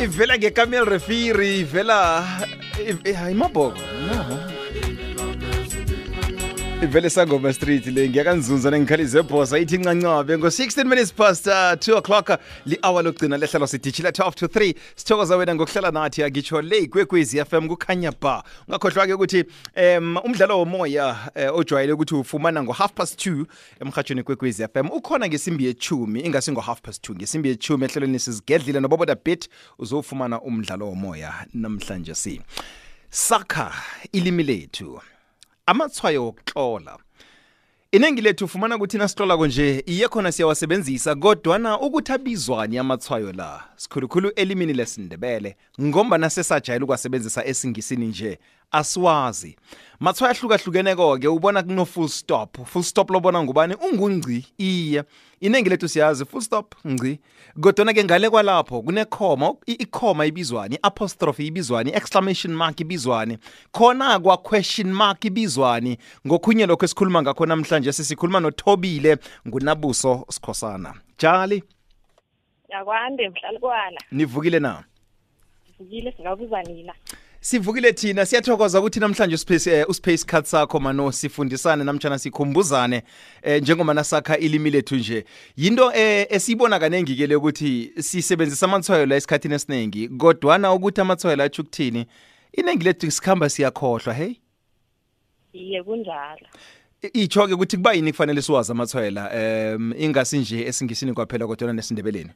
ivela ngekamel refiri ivela hayi mabhoko no ivele sangoma street le ngiyakanzunza nengikhali zebhosa ithi ncancabe ngo-16 minutes past uh, 2 o'clock li-hour lokugcina lehlalo sidishile 12 to 3 sithokoza wena ngokuhlala nathi akitsho le ikwekwezi fm kukhanya ba ungakhohlwa-ke ukuthi um umdlalo womoya uh, ojwayele ukuthi ufumana ngo-half past 2 emhatshweni kwekwezi fm ukhona ngesimbi yechumi ingasi ngo-half past 2 ngesimbi yechumi ehlelweni sizigedlile noboboda bit uzowufumana umdlalo womoya namhlanje si. Sakha ilimi lethu amathwayo wokuhlola. Iningi lethu ufumana ukuthi nasihlolako nje iye khona siyawasebenzisa kodwana ukuthi abizwani amathwayo la. Sikhulukhulu elimini lesindebele ngombana sesajayela ukuwasebenzisa esingisini nje asiwazi. Mathwayo ahlukahlukeneko-ke ubona kuno full stop. Full stop lobona ngubani? Ungungci. Iye. Iningi lethu siyazi full stop ngci. Kodwana-ke ngale kwalapho kunekhoma ikhoma ibizwani i-apostrophe ibizwani i-exclamation mark ibizwani. Khona kwa-question mark ibizwani. Ngokhunye lokho esikhuluma ngakho namhlanje sisikhuluma nothobile ngunabuso sikhosana. Jali yakwande mhlalukwana. Nivukile na? Sivukile singabuza nina. Sivukile thina siyathokoza ukuthi namhlanje uspace uh, uspace cut sakho mano sifundisane namtjana sikhumbuzane eh, njengoba nasakha ilimi lethu nje. Yinto eh, esiyibona kanengi ke le ukuthi sisebenzisa amathwayo la esikhathini esiningi kodwana ukuthi amathwayo la atsho ukuthini inengi lethu sikhamba siyakhohlwa hey? Iye kunjalo. Itsho-ke ukuthi kuba yini kufanele siwazi amathwayo la um ingasi nje esingisini kwaphela kodwana nesindebeleni?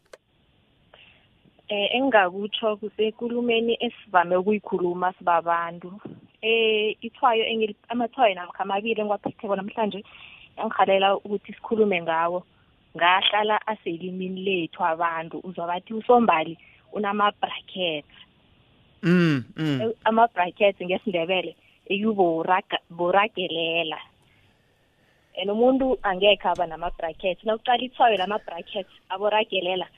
Eh engakutsho kusekulumeni esivame ukuyikhuluma sibabantu. Eh ithwayo engil amathwayo namkha amabili engiwaphetheko namhlanje engikhalela ukuthi sikhulume ngawo. Ngahlala aselimini lethu abantu uzwa bathi usombali unama brackets mm, mm. ama brackets ngesindebele eyubo boragelela. And umuntu angekhe aba nama brackets nawuqala ithwayo lama brackets aboragelela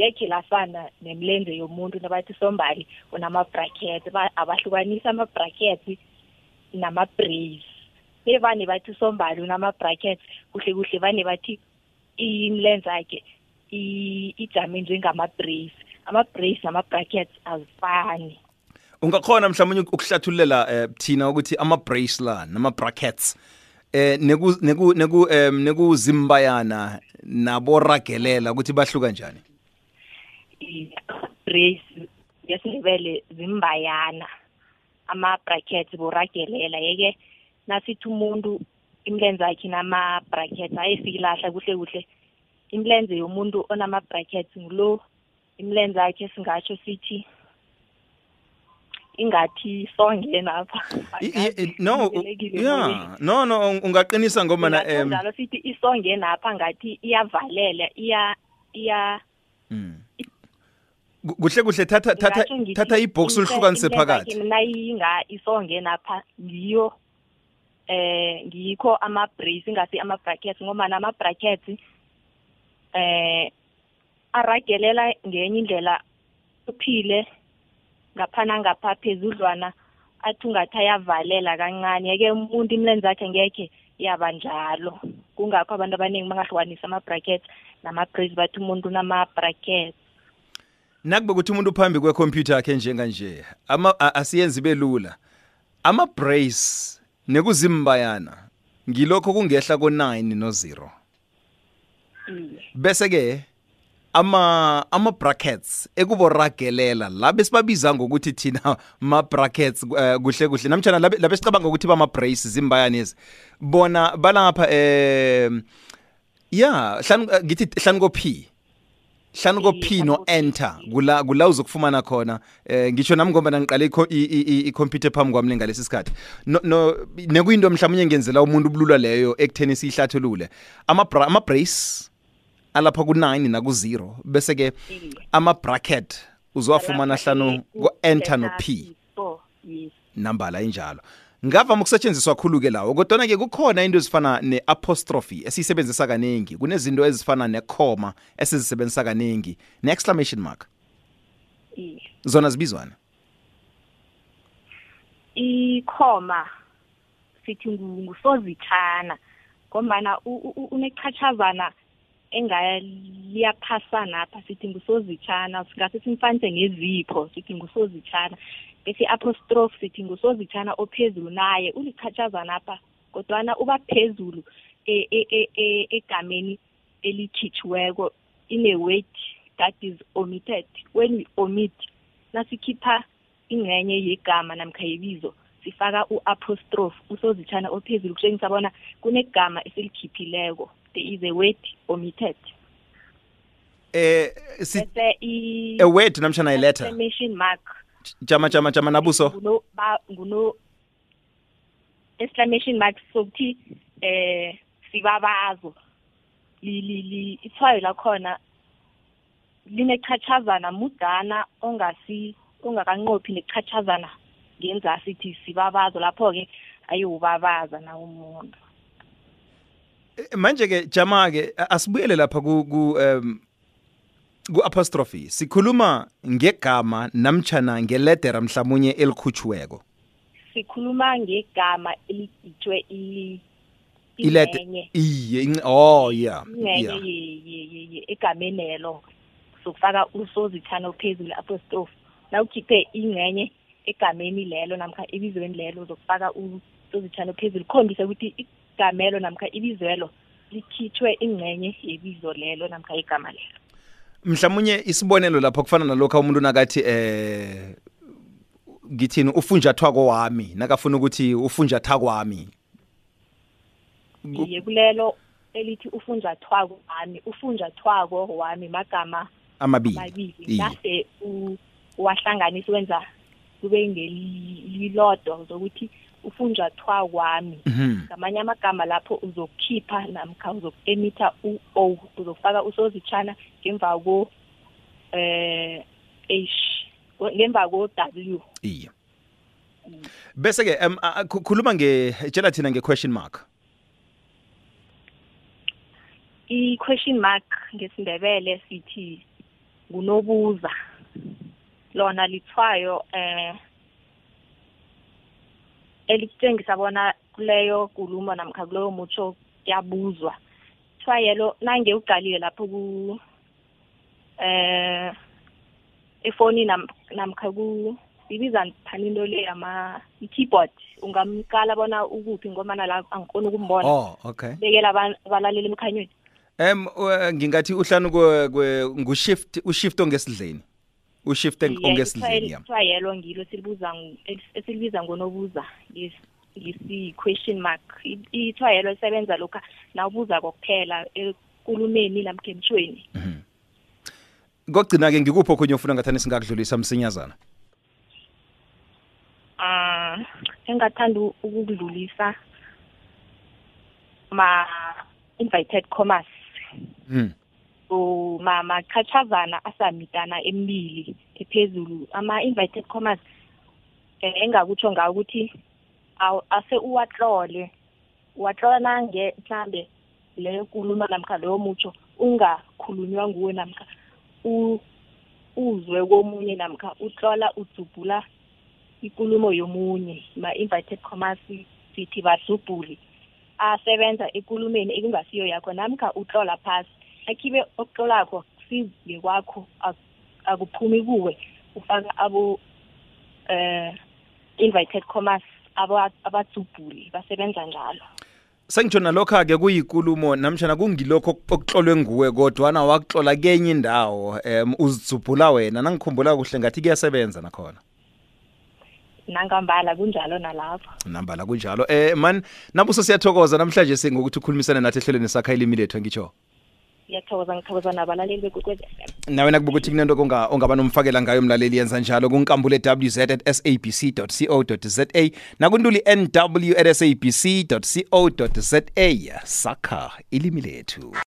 ngekhe lafana nemlenze yomuntu nabathi sombali unama-brackets abahlukanisa ama-brackets nama-brace bevane bathi sombali unama-brackets kuhle kuhle vane bathi imilenze yakhe ijame njengama-brace ama-brace nama-brackets azifani. Ungakhona mhlawumbe ukuhlathululela um thina ukuthi ama-brace la nama-brackets eh neku neku neku um nekuzimbayana naboragelela ukuthi bahluka njani? Brace ngesindebele zimbayana ama-brackets boragelela. Yeke nasithi umuntu imilenze yakhe nama-brackets ayesikilahla kuhle kuhle. Imilenze yomuntu onama-brackets ngulo imilenze yakhe singatsho sithi ingathi songenapha no yeah no no ungaqinisa ngoba na um njalo sithi isongenapha ngathi iyavalela iya iya kuhle kuhle. Thatha thatha thatha ibox ulihlukanise phakathi. nayinga isonge napha ngiyo eh ngikho ama brace ingasi ama brackets ngoba nama brackets eh aragelela ngenye indlela uphile ngaphana ngapha phezudlwana athi ungathi ayavalela kancane yeke umuntu imilenze yakhe ngekhe yaba njalo. Kungakho abantu abaningi bangahlukanisa ama brackets nama brace bathi umuntu unama brackets nakube kuthi umuntu phambi kwekhompyutha yakhe njenganje ama asiyenzi belula ama brace nekuzimbayana ngilokho kungehla ko9 no0 bese ke ama ama brackets ekuboragelela la besibabiza ngokuthi thina ma brackets kuhle kuhle. Namtjana labe sicabanga ukuthi bama brace zimbayana ezi bona balapha eh yeah hlanu ngithi hlanu ko p hlanu ko P no enter. kula kula uzokufumana khona. Eh ngisho nami ngoba nangiqale i-computer phambi kwami ngalesi sikhathi. No, no nekuyinto mhlawumnye ngenzela umuntu ubulula leyo ekutheni siyihlathulule ama ama brace alapha ku9 na ku0 bese ke ama bracket uzowafumana hlanu ko enter no P namba la injalo. Ngavama ukusetshenziswa khulu-ke lawo kodwana-ke kukhona into ezifana ne-apostrophe esiyisebenzisa kaningi. Kunezinto ezifana nekhoma esizisebenzisa kaningi. Ne-exclamation mark. Zona zibizwana? Ikhoma sithi ngusozithana ngombana unechachazana engaliyaphasana apha sithi ngusozitshana singase simfanise ngezipho sithi ngusozitshana. Bese apostrophe sithi ngusozitshana ophezulu naye ulichachazana apha kodwana uba phezulu e- e- e- e- egameni elikhitshiweko in a word that is omitted. When we omit nasikhipha ingcenye yegama namkha yebizo sifaka u-apostrophe usozitshana ophezulu kutshengisa bona kunegama esilikhipileko there is a word omitted. Eh si a word namtshana iletter. exclamation mark. Jama jama jama nabuso. Nguno nguno exclamation mark sokuthi eh sibabazo. Li li ithwayo lakhona linechachazana mudana ongasi ongakanqophi nechachazana ngenzasi ithi sibabazo. Lapho ke ayiwubabaza na umuntu. Manje ke jama ke asibuyele lapha ku ku um ku apostrophe sikhuluma ngegama namtjhana ngeledera mhlamunye elikhutshweko sikhuluma ngegama eligitshwe i ilede ingcenye iye ince- oh yeah ingcenye yeah. ye- ye- ye- ye- egameni elo sokufaka usozithana ophezulu apostrophe nawukhiphe ingcenye egameni lelo namkha ebizweni lelo zokufaka usozithana ophezulu khombisa ukuthi igamelo namkha ibizwelo likhitshwe ingcenye yebizo lelo namkha igama lelo. Mhlamunye isibonelo lapho kufana nalokho umuntu nakathi eh ngithini ufunjathwako wami nakafuna ukuthi ufunjathako wami. Ku- iye kulelo elithi ufunjathwako wami ufunjathwako wami magama amabili. amabili. Iye. base u- uwahlanganisa wenza kube ngelilodwa zokuthi ufunjathwa kwami Mhm. ngamanye amagama lapho uzokukhipha namkha uzoku-emitha u-o uzofaka usozitshana ngemva ko eh h ngemva ko-w iye. Bese ke um, a- a- khu- khuluma nge tshela thina nge-question mark. I-question mark ngesindebele sithi ngunobuza. Lona lithwayo eh elikutshengisa bona kuleyo nkulumo namkha kuleyo mutsho kuyabuzwa. Thwayelo nange uqalile lapho ku eh efoni namkha ku ibiza phani into le yama i-keyboard. Ungamkala bona ukuphi ngomana la angikhoni ukumbona. Oh okay. Bekela aba- abalaleli emkhanyweni. Um uh, ngingathi uhlanu kwe- kwe- ngushift ushift ongesidleni. Ushift eng- ongesidleni ya ithwayelo ngilo elis- esilibiza ngonobuza. Ngis- ngisi-question mark. I- ithwayelo lisebenza lokha nawubuza kokuphela ekulumeni namkha emtshweni kokugcina-ke ngikuphi okhunye ufuna ngathani singakudlulisa msinyazana? Um engathanda u- ukukudlulisa ma-invited commerce. Hmm. So ma machachazana asamitana emibili ephezulu. Ama-invited commerce eh, engakutsho ngawo ukuthi ase uwatlole. Uwatlola nange mhlambe leyo nkulumo namkha leyo mutsho ungakhulunywa nguwe namkha uzwe komunye namkha utlola udzubhula ikulumo yomunye. Ma-invited commerce sithi badlubhuli asebenza ekulumeni ekungasiyo yakho namkha utlola phasi. Akhibe okutlolakho size kwakho ak- akuphumi kuwe. Ufaka abo eh invited commerce aba- abadzubhuli basebenza njalo. Sengitsho nalokho-ke kuyikulumo namtshana kungilokho okutlolwe nguwe kodwana wakutlola kenye indawo um uzidzubhula wena. Nangikhumbula kuhle ngathi kuyasebenza nakhona. Nangambala kunjalo nalapho nambala kunjalo. Eh man nabuso siyathokoza namhlanje singokuthi ukhulumisane nathi ehlelweni sakha ilimi lethu ngitsho ngiyathokoza ngithokoza nabalaleli bekwekwez f m nawe nakuba ukuthi kunento ongaba nomfakela ngayo mlaleli yenza njalo kunkambule wz at sabc co za nakuntuli nw at sabc co za sakha ilimi lethu